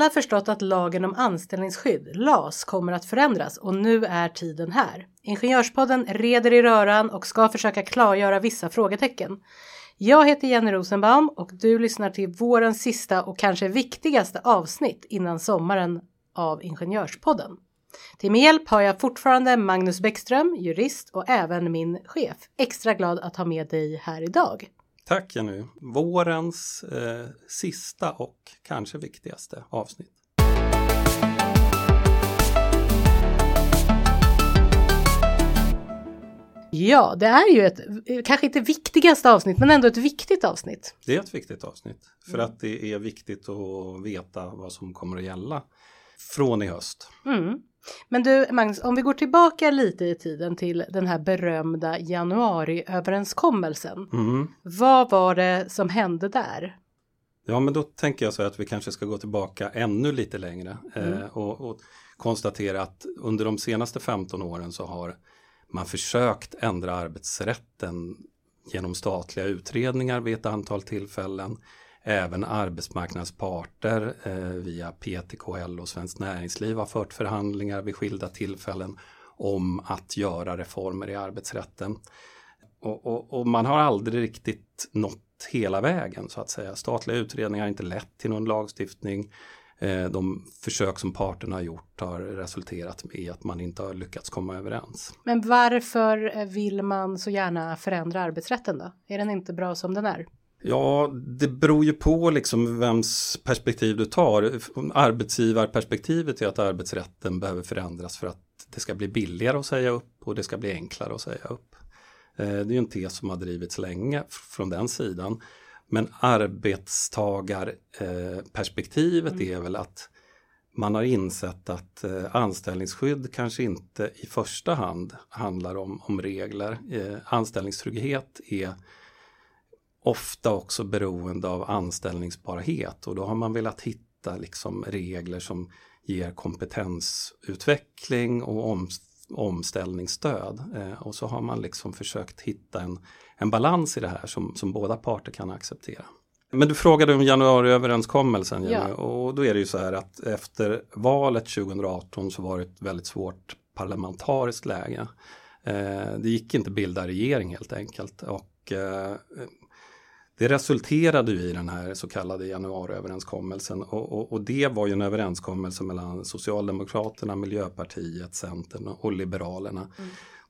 Alla förstått att lagen om anställningsskydd, LAS, kommer att förändras och nu är tiden här. Ingenjörspodden reder i röran och ska försöka klargöra vissa frågetecken. Jag heter Jenny Rosenbaum och du lyssnar till vårens sista och kanske viktigaste avsnitt innan sommaren av Ingenjörspodden. Till min hjälp har jag fortfarande Magnus Bäckström, jurist och även min chef. Extra glad att ha med dig här idag. Tack Jenny! Vårens eh, sista och kanske viktigaste avsnitt. Ja, det är ju ett, kanske inte viktigaste avsnitt, men ändå ett viktigt avsnitt. Det är ett viktigt avsnitt för att det är viktigt att veta vad som kommer att gälla från i höst. Mm. Men du Magnus, om vi går tillbaka lite i tiden till den här berömda januariöverenskommelsen. Mm. Vad var det som hände där? Ja, men då tänker jag så att vi kanske ska gå tillbaka ännu lite längre Mm. eh, och, och konstatera att under de senaste 15 åren så har man försökt ändra arbetsrätten genom statliga utredningar vid ett antal tillfällen. Även arbetsmarknadens parter eh, via PTKL och Svenskt Näringsliv har fört förhandlingar vid skilda tillfällen om att göra reformer i arbetsrätten. Och, och, och man har aldrig riktigt nått hela vägen så att säga. Statliga utredningar har inte lett till någon lagstiftning. Eh, De försök som parterna har gjort har resulterat i att man inte har lyckats komma överens. Men varför eh, vill man så gärna förändra arbetsrätten då? Är den inte bra som den är? Ja, det beror ju på liksom vems perspektiv du tar. Arbetsgivarperspektivet är att arbetsrätten behöver förändras för att det ska bli billigare att säga upp och det ska bli enklare att säga upp. Eh, Det är ju en tes som har drivits länge från den sidan. Men arbetstagarperspektivet är väl att man har insett att eh, anställningsskydd kanske inte i första hand handlar om, om regler. Eh, anställningstrygghet är ofta också beroende av anställningsbarhet och då har man velat hitta liksom regler som ger kompetensutveckling och om, omställningsstöd. Eh, och så har man liksom försökt hitta en, en balans i det här som, som båda parter kan acceptera. Men du frågade om januariöverenskommelsen Jenny, Ja. och då är det ju så här att efter valet 2018 så var det ett väldigt svårt parlamentariskt läge. Eh, det gick inte att bilda regering helt enkelt och eh, det resulterade ju i den här så kallade januariöverenskommelsen och, och, och det var ju en överenskommelse mellan Socialdemokraterna, Miljöpartiet, Centern och Liberalerna.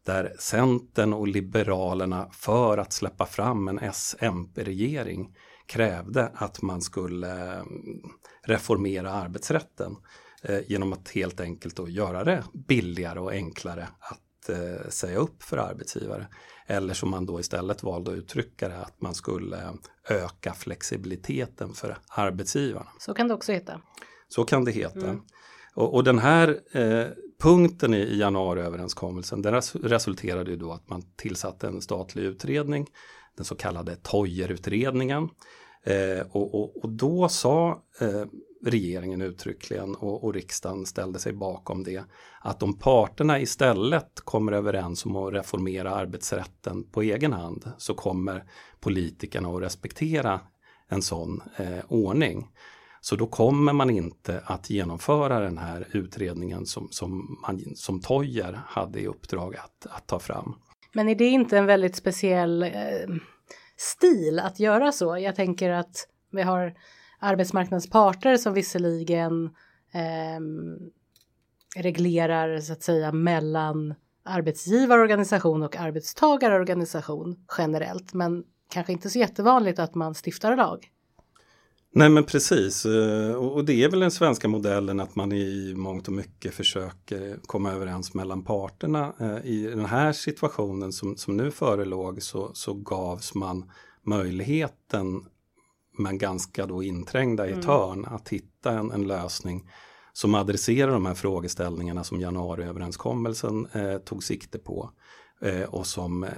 Där Centern och Liberalerna för att släppa fram en S-MP-regering krävde att man skulle eh, reformera arbetsrätten eh, genom att helt enkelt då göra det billigare och enklare att eh, säga upp för arbetsgivare. Eller som man då istället valde att uttrycka det, att man skulle öka flexibiliteten för arbetsgivarna. Så kan det också heta. Så kan det heta. Och, och den här eh, punkten i, i januariöverenskommelsen den res, resulterade ju då att man tillsatte en statlig utredning, den så kallade Toijerutredningen. Eh, och, och, och då sa eh, regeringen uttryckligen och, och riksdagen ställde sig bakom det att om parterna istället kommer överens om att reformera arbetsrätten på egen hand så kommer politikerna att respektera en sån eh, ordning. Så då kommer man inte att genomföra den här utredningen som, som, man, som Toyer hade i uppdrag att, att ta fram. Men är det inte en väldigt speciell eh, stil att göra så? Jag tänker att vi har arbetsmarknadens parter som visserligen eh, reglerar så att säga mellan arbetsgivarorganisation och arbetstagarorganisation generellt, men kanske inte så jättevanligt att man stiftar lag. Nej men precis eh, och det är väl den svenska modellen att man i mångt och mycket försöker komma överens mellan parterna. Eh, I den här situationen som, som nu förelåg så, så gavs man möjligheten men ganska då inträngda i ett hörn att hitta en, en lösning som adresserar de här frågeställningarna som januariöverenskommelsen eh, tog sikte på. eh, och som eh,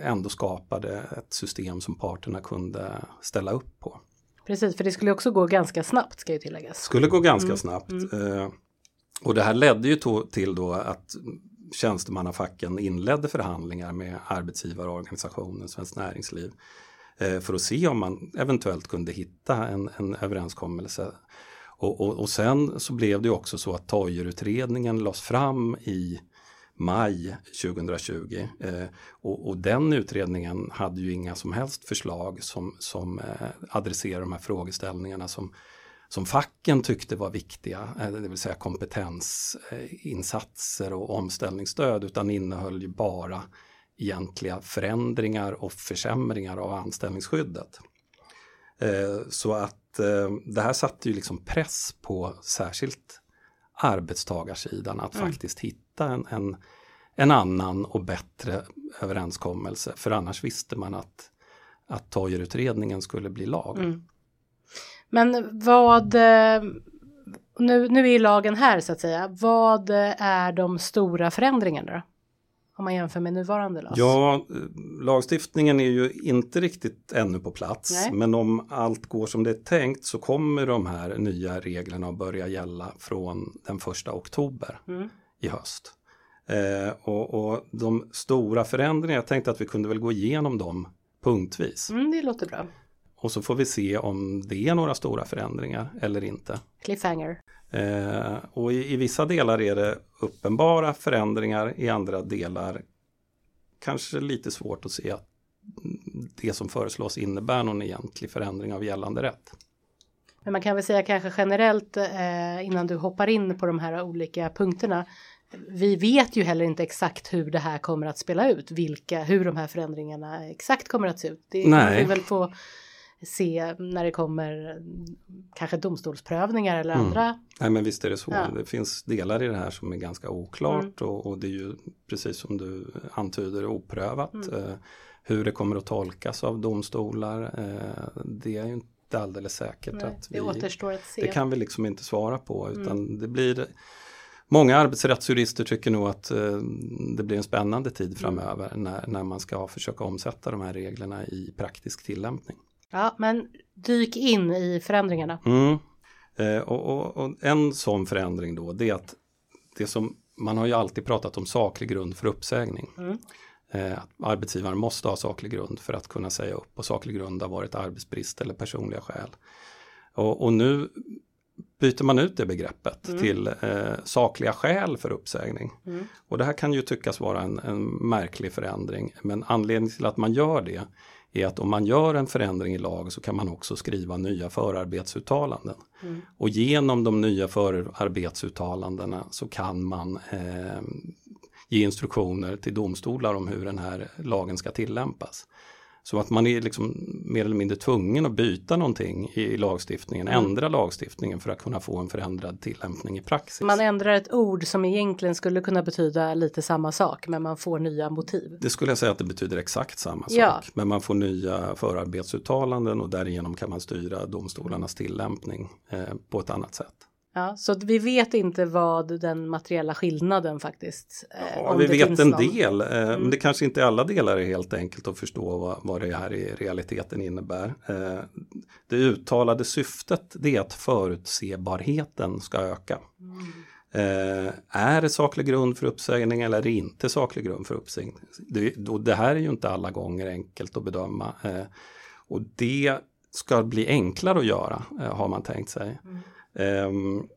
ändå skapade ett system som parterna kunde ställa upp på. Precis, för det skulle också gå ganska snabbt ska ju tilläggas. Skulle gå ganska mm. snabbt. Mm. Och det här ledde ju till då att tjänstemannafacken inledde förhandlingar med arbetsgivarorganisationen Svenskt Näringsliv Eh, för att se om man eventuellt kunde hitta en, en överenskommelse. Och, och, och sen så blev det också så att Toijerutredningen lades fram i maj 2020 eh, och, och, den utredningen hade ju inga som helst förslag som, som eh, adresserar de här frågeställningarna som, som facken tyckte var viktiga, eh, det vill säga kompetensinsatser och omställningsstöd utan innehöll ju bara egentliga förändringar och försämringar av anställningsskyddet. Eh, så att eh, det här satte ju liksom press på särskilt arbetstagarsidan att mm. faktiskt hitta en, en, en, annan och bättre överenskommelse. För annars visste man att, att Toijerutredningen skulle bli lag. Mm. Men vad, eh, nu, nu är lagen här så att säga, vad är de stora förändringarna då? Om man jämför med nuvarande LAS? Ja, lagstiftningen är ju inte riktigt ännu på plats. Nej. Men om allt går som det är tänkt så kommer de här nya reglerna att börja gälla från den första oktober mm. i höst. Eh, och, och, de stora förändringarna, jag tänkte att vi kunde väl gå igenom dem punktvis. Mm, det låter bra. Och så får vi se om det är några stora förändringar eller inte. Cliffhanger. Eh, och i, i, vissa delar är det uppenbara förändringar, i andra delar kanske lite svårt att se att det som föreslås innebär någon egentlig förändring av gällande rätt. Men man kan väl säga kanske generellt eh, innan du hoppar in på de här olika punkterna. Vi vet ju heller inte exakt hur det här kommer att spela ut, vilka, hur de här förändringarna exakt kommer att se ut. Det Nej. vi väl få se när det kommer kanske domstolsprövningar eller mm. andra. Nej men visst är det så. Ja. Det finns delar i det här som är ganska oklart mm. och, och, det är ju precis som du antyder oprövat. Mm. Eh, hur det kommer att tolkas av domstolar. Eh, det är ju inte alldeles säkert. Nej, att vi, det återstår att se. Det kan vi liksom inte svara på utan mm. det blir Många arbetsrättsjurister tycker nog att eh, det blir en spännande tid mm. framöver när, när man ska försöka omsätta de här reglerna i praktisk tillämpning. Ja, men dyk in i förändringarna. Mm. Eh, och, och, och, en sån förändring då, det är att det som man har ju alltid pratat om saklig grund för uppsägning. Mm. Eh, att arbetsgivaren måste ha saklig grund för att kunna säga upp och saklig grund har varit arbetsbrist eller personliga skäl. Och, och nu byter man ut det begreppet mm. till eh, sakliga skäl för uppsägning. Mm. Och det här kan ju tyckas vara en, en märklig förändring men anledningen till att man gör det är att om man gör en förändring i lag så kan man också skriva nya förarbetsuttalanden. Mm. Och genom de nya förarbetsuttalandena så kan man eh, ge instruktioner till domstolar om hur den här lagen ska tillämpas. Så att man är liksom mer eller mindre tvungen att byta någonting i lagstiftningen, mm. ändra lagstiftningen för att kunna få en förändrad tillämpning i praxis. Man ändrar ett ord som egentligen skulle kunna betyda lite samma sak men man får nya motiv. Det skulle jag säga att det betyder exakt samma ja. sak. Men man får nya förarbetsuttalanden och därigenom kan man styra domstolarnas tillämpning eh, på ett annat sätt. Ja, så vi vet inte vad den materiella skillnaden faktiskt. Eh, ja, vi vet en någon. del, eh, mm. men det kanske inte i alla delar är helt enkelt att förstå vad, vad det här i realiteten innebär. Eh, det uttalade syftet det är att förutsebarheten ska öka. Mm. Eh, är det saklig grund för uppsägning eller är det inte saklig grund för uppsägning? Det, det här är ju inte alla gånger enkelt att bedöma. Eh, och det ska bli enklare att göra eh, har man tänkt sig. Mm. Um,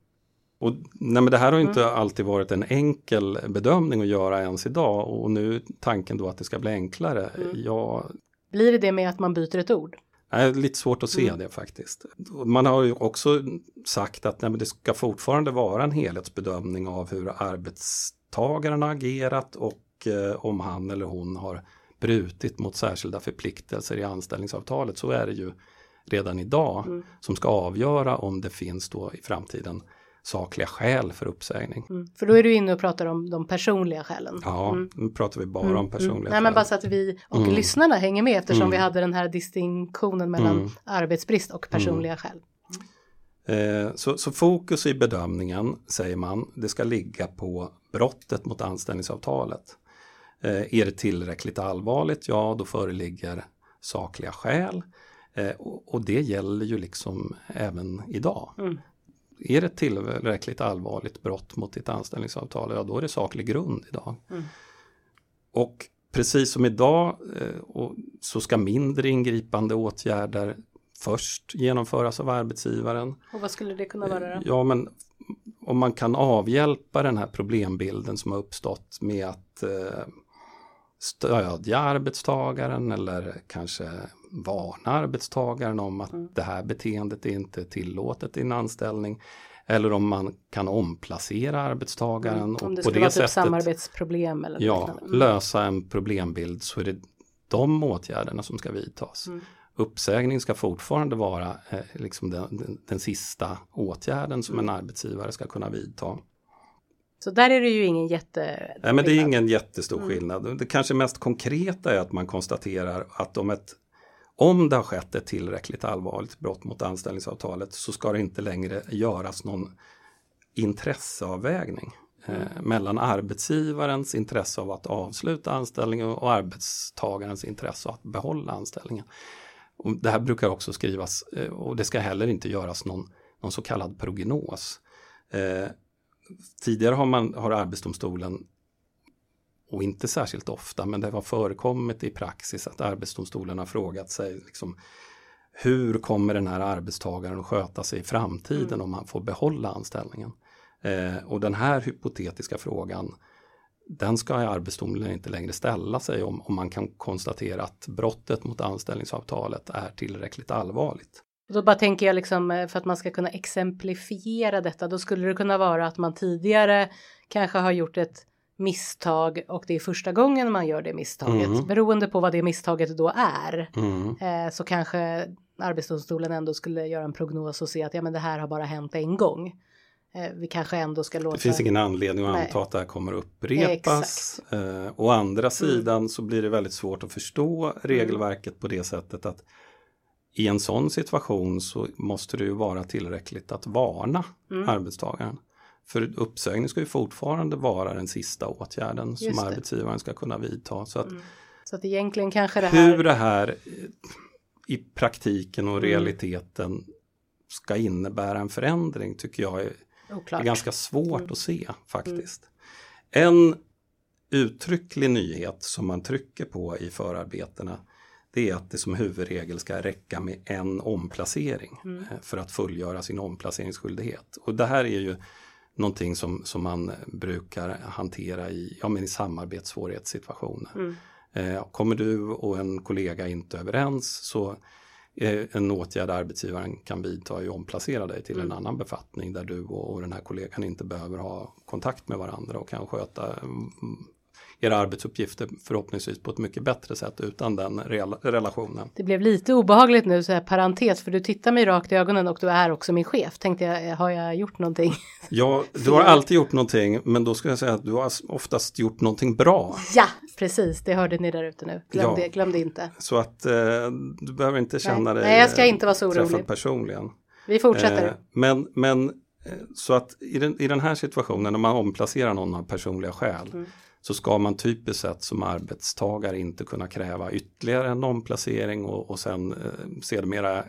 och, nej, men det här har inte mm. alltid varit en enkel bedömning att göra ens idag och nu tanken då att det ska bli enklare. Mm. Ja, Blir det det med att man byter ett ord? Nej, lite svårt att se mm. det faktiskt. Man har ju också sagt att nej, det ska fortfarande vara en helhetsbedömning av hur arbetstagaren har agerat och eh, om han eller hon har brutit mot särskilda förpliktelser i anställningsavtalet. Så är det ju redan idag mm. som ska avgöra om det finns då i framtiden sakliga skäl för uppsägning. Mm. För då är du inne och pratar om de personliga skälen. Ja, mm. nu pratar vi bara mm. om personliga mm. Nej, men bara så att vi och mm. lyssnarna hänger med eftersom vi hade den här distinktionen mellan arbetsbrist och personliga skäl. Eh, så, så, fokus i bedömningen säger man, det ska ligga på brottet mot anställningsavtalet. Eh, är det tillräckligt allvarligt? Ja, då föreligger sakliga skäl. Eh, och, det gäller ju liksom även idag. Mm. Är det tillräckligt allvarligt brott mot ditt anställningsavtal, ja då är det saklig grund idag. Mm. Och precis som idag eh, så ska mindre ingripande åtgärder först genomföras av arbetsgivaren. Och vad skulle det kunna vara då? Ja men om man kan avhjälpa den här problembilden som har uppstått med att eh, stödja arbetstagaren eller kanske varna arbetstagaren om att mm. det här beteendet är inte tillåtet i en anställning. Eller om man kan omplacera arbetstagaren. Mm. Om det skulle vara typ samarbetsproblem eller Ja, mm. lösa en problembild så är det de åtgärderna som ska vidtas. Mm. Uppsägning ska fortfarande vara eh, liksom den, den, den, sista åtgärden som en mm. arbetsgivare ska kunna vidta. Så där är det ju ingen jätte... Nej men det är ingen jättestor mm. skillnad. Det kanske mest konkreta är att man konstaterar att om ett om det har skett ett tillräckligt allvarligt brott mot anställningsavtalet så ska det inte längre göras någon intresseavvägning eh, mm. mellan arbetsgivarens intresse av att avsluta anställningen och arbetstagarens intresse av att behålla anställningen. Och det här brukar också skrivas eh, och det ska heller inte göras någon, någon så kallad prognos. Eh, tidigare har, man, har Arbetsdomstolen och inte särskilt ofta, men det har förekommit i praxis att Arbetsdomstolen har frågat sig liksom, hur kommer den här arbetstagaren att sköta sig i framtiden mm. om han får behålla anställningen? Eh, och den här hypotetiska frågan den ska Arbetsdomstolen inte längre ställa sig om, om man kan konstatera att brottet mot anställningsavtalet är tillräckligt allvarligt. Då bara tänker jag liksom eh, för att man ska kunna exemplifiera detta, då skulle det kunna vara att man tidigare kanske har gjort ett misstag och det är första gången man gör det misstaget. Mm. Beroende på vad det misstaget då är mm. eh, så kanske Arbetsdomstolen ändå skulle göra en prognos och se att ja, men det här har bara hänt en gång. Eh, vi kanske ändå ska låta... Det finns ingen anledning att Nej. anta att det här kommer upprepas. Eh, å andra mm. sidan mm. så blir det väldigt svårt att förstå regelverket mm. på det sättet att i en sån situation så måste det ju vara tillräckligt att varna mm. arbetstagaren. För uppsägning ska ju fortfarande vara den sista åtgärden Just som det. arbetsgivaren ska kunna vidta. Så att, mm. så att egentligen kanske det här... Hur det här i praktiken och mm. realiteten ska innebära en förändring tycker jag är, är ganska svårt mm. att se faktiskt. En uttrycklig nyhet som man trycker på i förarbetena det är att det som huvudregel ska räcka med en omplacering mm. Eh, för att fullgöra sin omplaceringsskyldighet. Och det här är ju någonting som, som man brukar hantera i, ja, men i samarbetssvårighetssituationer. Mm. Eh, kommer du och en kollega inte överens så är en åtgärd arbetsgivaren kan vidta är att omplacera dig till mm. en annan befattning där du och, och den här kollegan inte behöver ha kontakt med varandra och kan sköta mm, era arbetsuppgifter förhoppningsvis på ett mycket bättre sätt utan den relationen. Det blev lite obehagligt nu, så här parentes, för du tittar mig rakt i ögonen och du är också min chef. Tänkte jag, har jag gjort någonting? Ja, du har alltid gjort någonting, men då ska jag säga att du har oftast gjort någonting bra. Ja, precis, det hörde ni där ute nu. Glöm, ja. det, glöm det inte. Så att eh, du behöver inte känna Nej. dig Nej, jag ska inte vara så orolig. personligen. Vi fortsätter. Eh, men, men eh, så att i den, i den här situationen när man omplacerar någon av personliga skäl mm så ska man typiskt sett som arbetstagare inte kunna kräva ytterligare en omplacering och, och sen eh, sedermera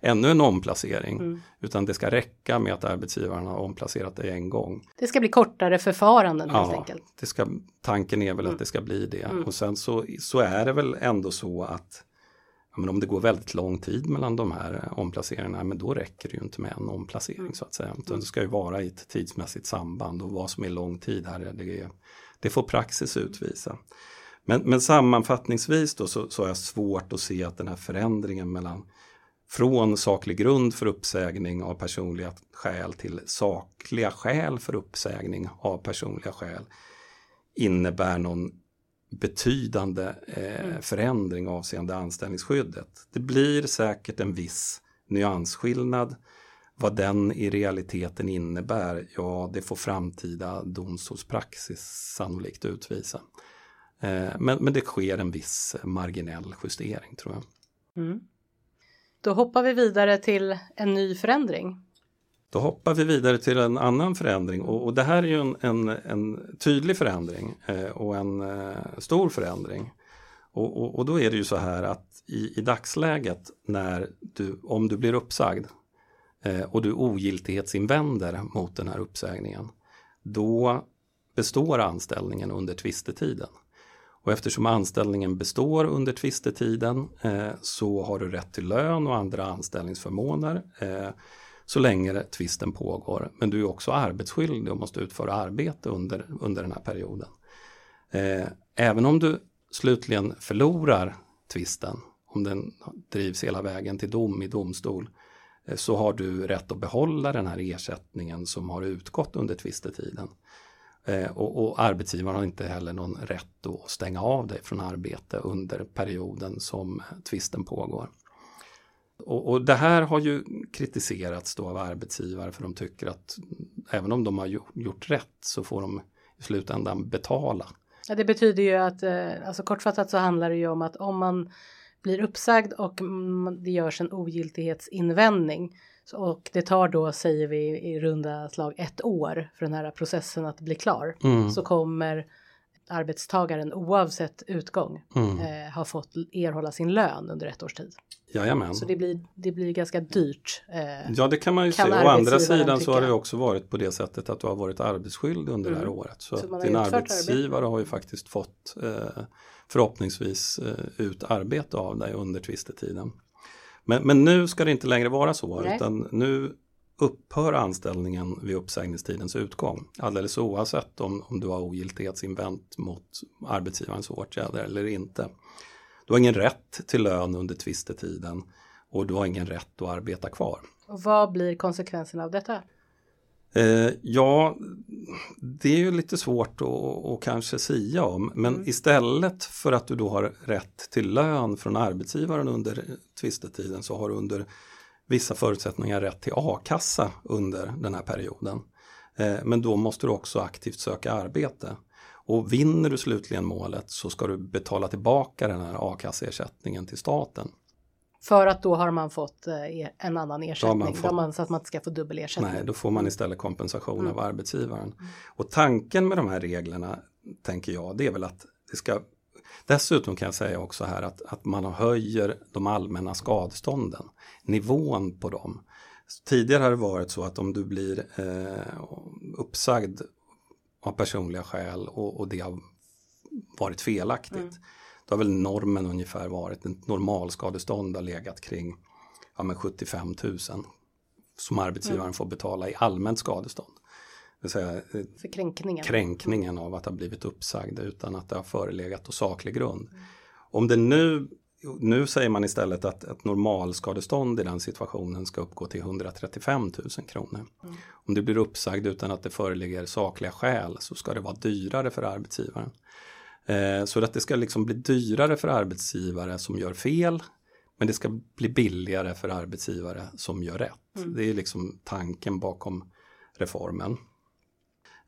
ännu en omplacering. Mm. Utan det ska räcka med att arbetsgivaren har omplacerat dig en gång. Det ska bli kortare förfaranden ja, helt enkelt. Det ska, tanken är väl mm. att det ska bli det. Mm. Och sen så, så är det väl ändå så att men om det går väldigt lång tid mellan de här omplaceringarna, men då räcker det ju inte med en omplacering mm. så att säga. Utan det ska ju vara i ett tidsmässigt samband och vad som är lång tid här, det är det får praxis utvisa. Men, men sammanfattningsvis då så, så har jag svårt att se att den här förändringen mellan från saklig grund för uppsägning av personliga skäl till sakliga skäl för uppsägning av personliga skäl innebär någon betydande eh, mm. förändring avseende anställningsskyddet. Det blir säkert en viss nyansskillnad vad den i realiteten innebär, ja det får framtida domstolspraxis sannolikt utvisa. Eh, men, men det sker en viss marginell justering tror jag. Mm. Då hoppar vi vidare till en ny förändring. Då hoppar vi vidare till en annan förändring och, och det här är ju en, en, en tydlig förändring eh, och en eh, stor förändring. Och, och, och, då är det ju så här att i, i dagsläget när du, om du blir uppsagd Eh, och du ogiltighetsinvänder mot den här uppsägningen, då består anställningen under tvistetiden. Och eftersom anställningen består under tvistetiden eh, så har du rätt till lön och andra anställningsförmåner eh, så länge tvisten pågår. Men du är också arbetsskyldig och måste utföra arbete under, under den här perioden. Eh, även om du slutligen förlorar tvisten, om den drivs hela vägen till dom i domstol, Eh, så har du rätt att behålla den här ersättningen som har utgått under tvistetiden. Eh, och, och arbetsgivaren har inte heller någon rätt att stänga av dig från arbete under perioden som tvisten pågår. Och, och, det här har ju kritiserats då av arbetsgivare för de tycker att även om de har gjort rätt så får de i slutändan betala. Ja, det betyder ju att, eh, alltså kortfattat så handlar det ju om att om man blir uppsagd och det görs en ogiltighetsinvändning och det tar då, säger vi i runda slag ett år för den här processen att bli klar. Mm. Så kommer arbetstagaren oavsett utgång mm. eh, ha fått erhålla sin lön under ett års tid. Jajamän. Så det blir, det blir ganska dyrt. Eh, ja det kan man ju kan se. Å andra sidan tycka. så har det också varit på det sättet att du har varit arbetsskyldig under mm. det här mm. året. Så, så din arbetsgivare arbete. har ju faktiskt fått eh, förhoppningsvis eh, ut arbete av dig under tvistetiden. Men, men nu ska det inte längre vara så Nej. utan nu upphör anställningen vid uppsägningstidens utgång. Alldeles oavsett om, om du har ogiltighetsinvänt mot arbetsgivarens åtgärder eller inte. Du har ingen rätt till lön under tvistetiden och du har ingen rätt att arbeta kvar. Och vad blir konsekvenserna av detta? Eh, ja, det är ju lite svårt att, kanske sia om. Men mm. istället för att du då har rätt till lön från arbetsgivaren under tvistetiden så har du under vissa förutsättningar rätt till a-kassa under den här perioden. Eh, men då måste du också aktivt söka arbete. Och vinner du slutligen målet så ska du betala tillbaka den här a-kasseersättningen till staten. För att då har man fått eh, en annan ersättning, fått... man, så att man inte ska få dubbel ersättning. Nej, då får man istället kompensation mm. av arbetsgivaren. Mm. Och tanken med de här reglerna, tänker jag, det är väl att det ska Dessutom kan jag säga också här att, att man höjer de allmänna skadestånden, nivån på dem. Tidigare har det varit så att om du blir eh, uppsagd av personliga skäl och, och det har varit felaktigt. Mm. Då har väl normen ungefär varit, en normalskadestånd har legat kring ja, men 75 000 som arbetsgivaren mm. får betala i allmänt skadestånd. Säga, eh, För kränkningen. kränkningen av att ha blivit uppsagd utan att det har förelegat och saklig grund. Mm. Om det nu nu säger man istället att ett normalskadestånd i den situationen ska uppgå till 135 000 kronor. Mm. Om det blir uppsagd utan att det föreligger sakliga skäl så ska det vara dyrare för arbetsgivaren. Eh, så att det ska liksom bli dyrare för arbetsgivare som gör fel men det ska bli billigare för arbetsgivare som gör rätt. Mm. Det är liksom tanken bakom reformen.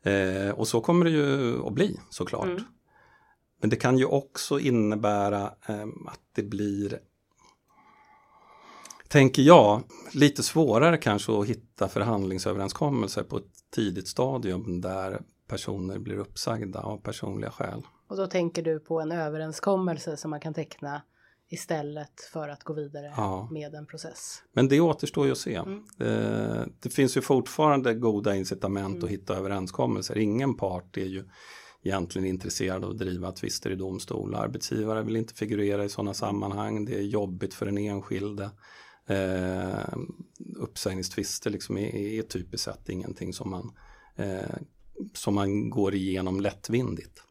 Eh, och så kommer det ju att bli såklart. Mm. Men det kan ju också innebära eh, att det blir tänker jag, lite svårare kanske att hitta förhandlingsöverenskommelser på ett tidigt stadium där personer blir uppsagda av personliga skäl. Och då tänker du på en överenskommelse som man kan teckna istället för att gå vidare ja. med en process. Men det återstår ju att se. Mm. Det, det, finns ju fortfarande goda incitament mm. att hitta överenskommelser. Ingen part är ju egentligen intresserad av att driva tvister i domstol. Arbetsgivare vill inte figurera i sådana sammanhang. Det är jobbigt för den enskilde. Eh, uppsägningstvister liksom är, är typiskt sett ingenting som man, eh, som man går igenom lättvindigt.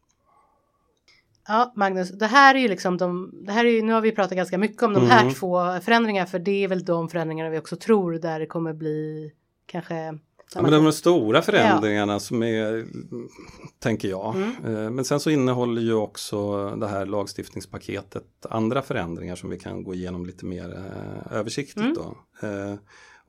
Ja, Magnus, det här är ju liksom de, det här är ju, nu har vi pratat ganska mycket om de här mm. två förändringarna för det är väl de förändringarna vi också tror där det kommer bli kanske Ja, men de stora förändringarna ja. som är, tänker jag. Mm. Eh, men sen så innehåller ju också det här lagstiftningspaketet andra förändringar som vi kan gå igenom lite mer eh, översiktligt. Mm. Då.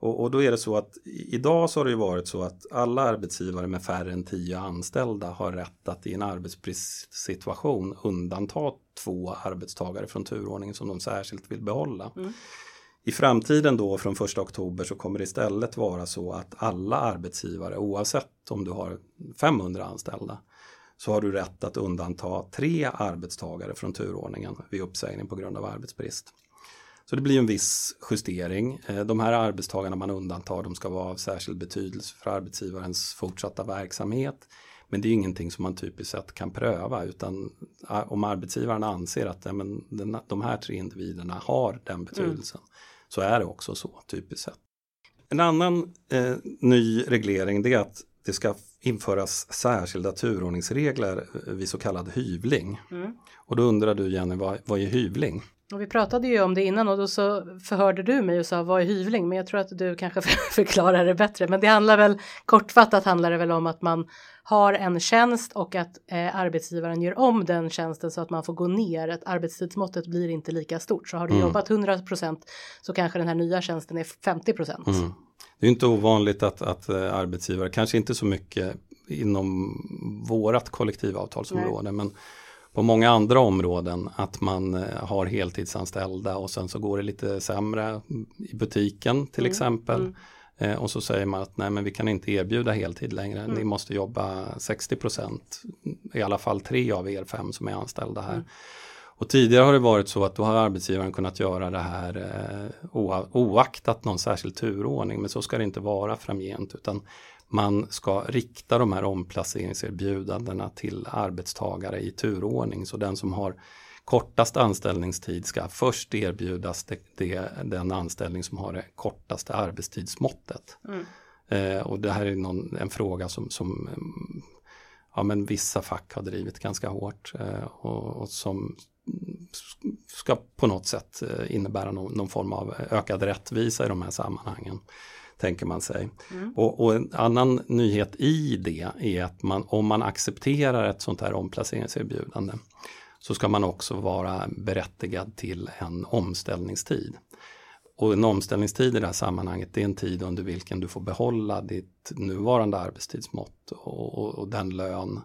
Och, och, då är det så att idag så har det ju varit så att alla arbetsgivare med färre än tio anställda har rätt att i en arbetsbristsituation undanta två arbetstagare från turordningen som de särskilt vill behålla. Mm. I framtiden då från 1 oktober så kommer det istället vara så att alla arbetsgivare oavsett om du har 500 anställda så har du rätt att undanta tre arbetstagare från turordningen vid uppsägning på grund av arbetsbrist. Så det blir en viss justering. Eh, de här arbetstagarna man undantar de ska vara av särskild betydelse för arbetsgivarens fortsatta verksamhet. Men det är ingenting som man typiskt sett kan pröva utan om arbetsgivaren anser att ja, men den, de här tre individerna har den mm. betydelsen mm. så är det också så typiskt sett. En annan eh, ny reglering det är att det ska införas särskilda turordningsregler vid så kallad hyvling. Mm. Och då undrar du Jenny, vad, vad är hyvling? Och vi pratade ju om det innan och då så förhörde du mig och sa vad är hyvling? Men jag tror att du kanske förklarar det bättre. Men det handlar väl kortfattat handlar det väl om att man har en tjänst och att eh, arbetsgivaren gör om den tjänsten så att man får gå ner. Att arbetstidsmåttet blir inte lika stort. Så har du mm. jobbat 100% så kanske den här nya tjänsten är 50 Mm. Det är inte ovanligt att, att eh, arbetsgivare, kanske inte så mycket inom vårat kollektivavtalsområde, Nej. men på många andra områden att man eh, har heltidsanställda och sen så går det lite sämre i butiken till mm. exempel. Mm. Eh, och så säger man att nej men vi kan inte erbjuda heltid längre, mm. ni måste jobba 60% i alla fall tre av er fem som är anställda här. Mm. Och tidigare har det varit så att då har arbetsgivaren kunnat göra det här eh, oaktat någon särskild turordning men så ska det inte vara framgent utan man ska rikta de här omplaceringserbjudandena till arbetstagare i turordning. Så den som har kortast anställningstid ska först erbjudas det, det, den anställning som har det kortaste arbetstidsmåttet. Mm. Eh, och det här är någon, en fråga som, som ja, men vissa fack har drivit ganska hårt eh, och, och, som ska på något sätt eh, innebära någon, någon, form av ökad rättvisa i de här sammanhangen tänker man sig. Mm. Och, och, en annan nyhet i det är att man, om man accepterar ett sånt här omplaceringserbjudande så ska man också vara berättigad till en omställningstid. Och en omställningstid i det här sammanhanget det är en tid under vilken du får behålla ditt nuvarande arbetstidsmått och, och, och den lön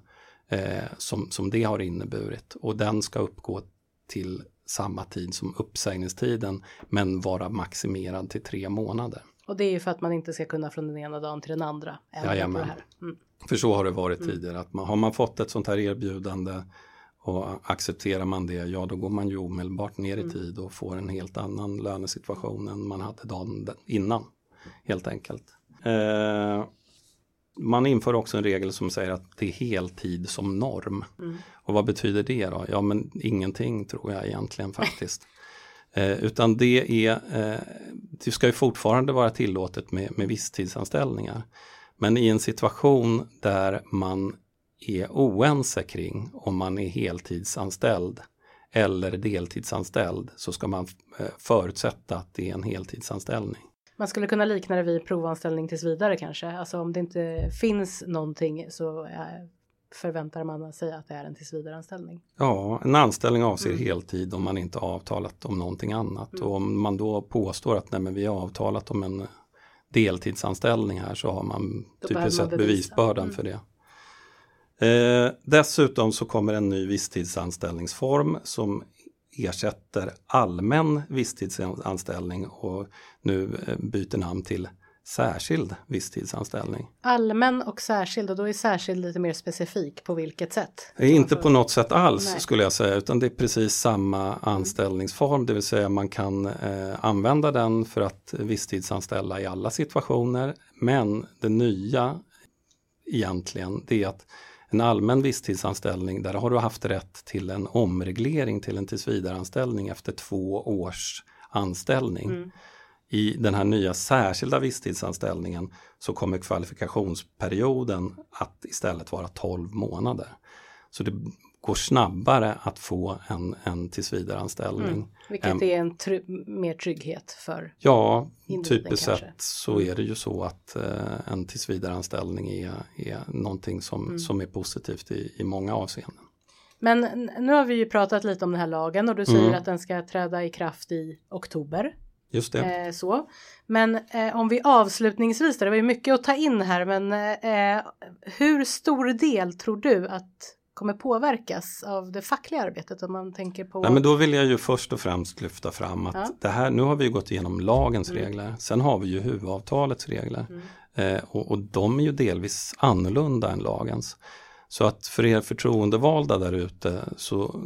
eh, som, som det har inneburit. Och den ska uppgå till samma tid som uppsägningstiden men vara maximerad till tre månader. Och det är ju för att man inte ska kunna från den ena dagen till den andra. Jajamän. Mm. För så har det varit mm. tidigare. Att man, har man fått ett sånt här erbjudande och accepterar man det, ja då går man ju omedelbart ner i mm. tid och får en helt annan lönesituation än man hade dagen innan. Helt enkelt. Eh, man inför också en regel som säger att det är heltid som norm. Mm. Och vad betyder det då? Ja men ingenting tror jag egentligen faktiskt. Eh, utan det är, eh, det ska ju fortfarande vara tillåtet med, med visstidsanställningar. Men i en situation där man är oense kring om man är heltidsanställd eller deltidsanställd så ska man eh, förutsätta att det är en heltidsanställning. Man skulle kunna likna det vid provanställning tills vidare kanske. Alltså om det inte finns någonting så eh, förväntar man sig att det är en tillsvidareanställning? Ja, en anställning avser mm. heltid om man inte har avtalat om någonting annat. Mm. Och om man då påstår att nej, men vi har avtalat om en deltidsanställning här så har man typiskt sett bevisbördan mm. för det. Eh, dessutom så kommer en ny visstidsanställningsform som ersätter allmän visstidsanställning och nu eh, byter namn till särskild visstidsanställning. Allmän och särskild och då är särskild lite mer specifik på vilket sätt? Inte på något sätt alls Nej. skulle jag säga utan det är precis samma anställningsform det vill säga man kan eh, använda den för att visstidsanställa i alla situationer men det nya egentligen det är att en allmän visstidsanställning där har du haft rätt till en omreglering till en tillsvidareanställning efter två års anställning. Mm i den här nya särskilda visstidsanställningen så kommer kvalifikationsperioden att istället vara 12 månader. Så det går snabbare att få en, en tillsvidareanställning. Mm, vilket är en try mer trygghet för Ja, typiskt sett så mm. är det ju så att eh, en tillsvidareanställning är, är någonting som, mm. som är positivt i, i många avseenden. Men nu har vi ju pratat lite om den här lagen och du säger mm. att den ska träda i kraft i oktober Just det. Eh, så. Men eh, om vi avslutningsvis, det var ju mycket att ta in här, men eh, hur stor del tror du att kommer påverkas av det fackliga arbetet om man tänker på? Nej, men då vill jag ju först och främst lyfta fram att Ja. det här, nu har vi gått igenom lagens Mm. regler, sen har vi ju huvudavtalets regler Mm. eh, och, och de är ju delvis annorlunda än lagens. Så att för er förtroendevalda där ute så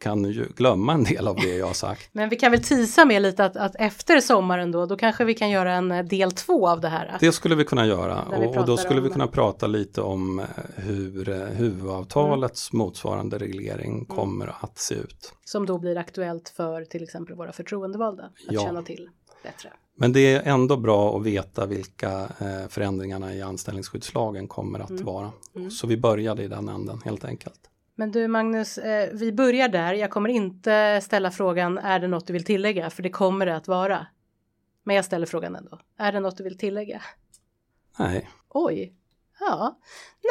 kan ni ju glömma en del av det jag har sagt. Men vi kan väl tisa med lite att, att efter sommaren då, då kanske vi kan göra en eh, del två av det här. Det skulle vi kunna göra vi och, och då skulle vi om- kunna prata lite om eh, hur eh, huvudavtalets Mm. motsvarande reglering kommer att se ut. Som då blir aktuellt för till exempel våra förtroendevalda att Ja. känna till bättre. Men det är ändå bra att veta vilka eh, förändringarna i anställningsskyddslagen kommer att Mm. vara. Mm. Så vi började i den änden helt enkelt. Men du Magnus, eh, vi börjar där. Jag kommer inte ställa frågan är det något du vill tillägga? För det kommer det att vara. Men jag ställer frågan ändå. Är det något du vill tillägga? Nej, Oj. Ja.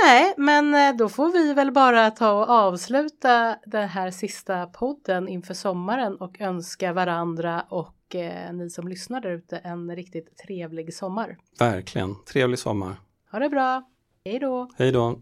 Nej, men eh, då får vi väl bara ta och avsluta den här sista podden inför sommaren och önska varandra och eh, ni som lyssnar där ute en riktigt trevlig sommar. verkligen. Trevlig sommar. Ha det bra. Hej då! Hej då!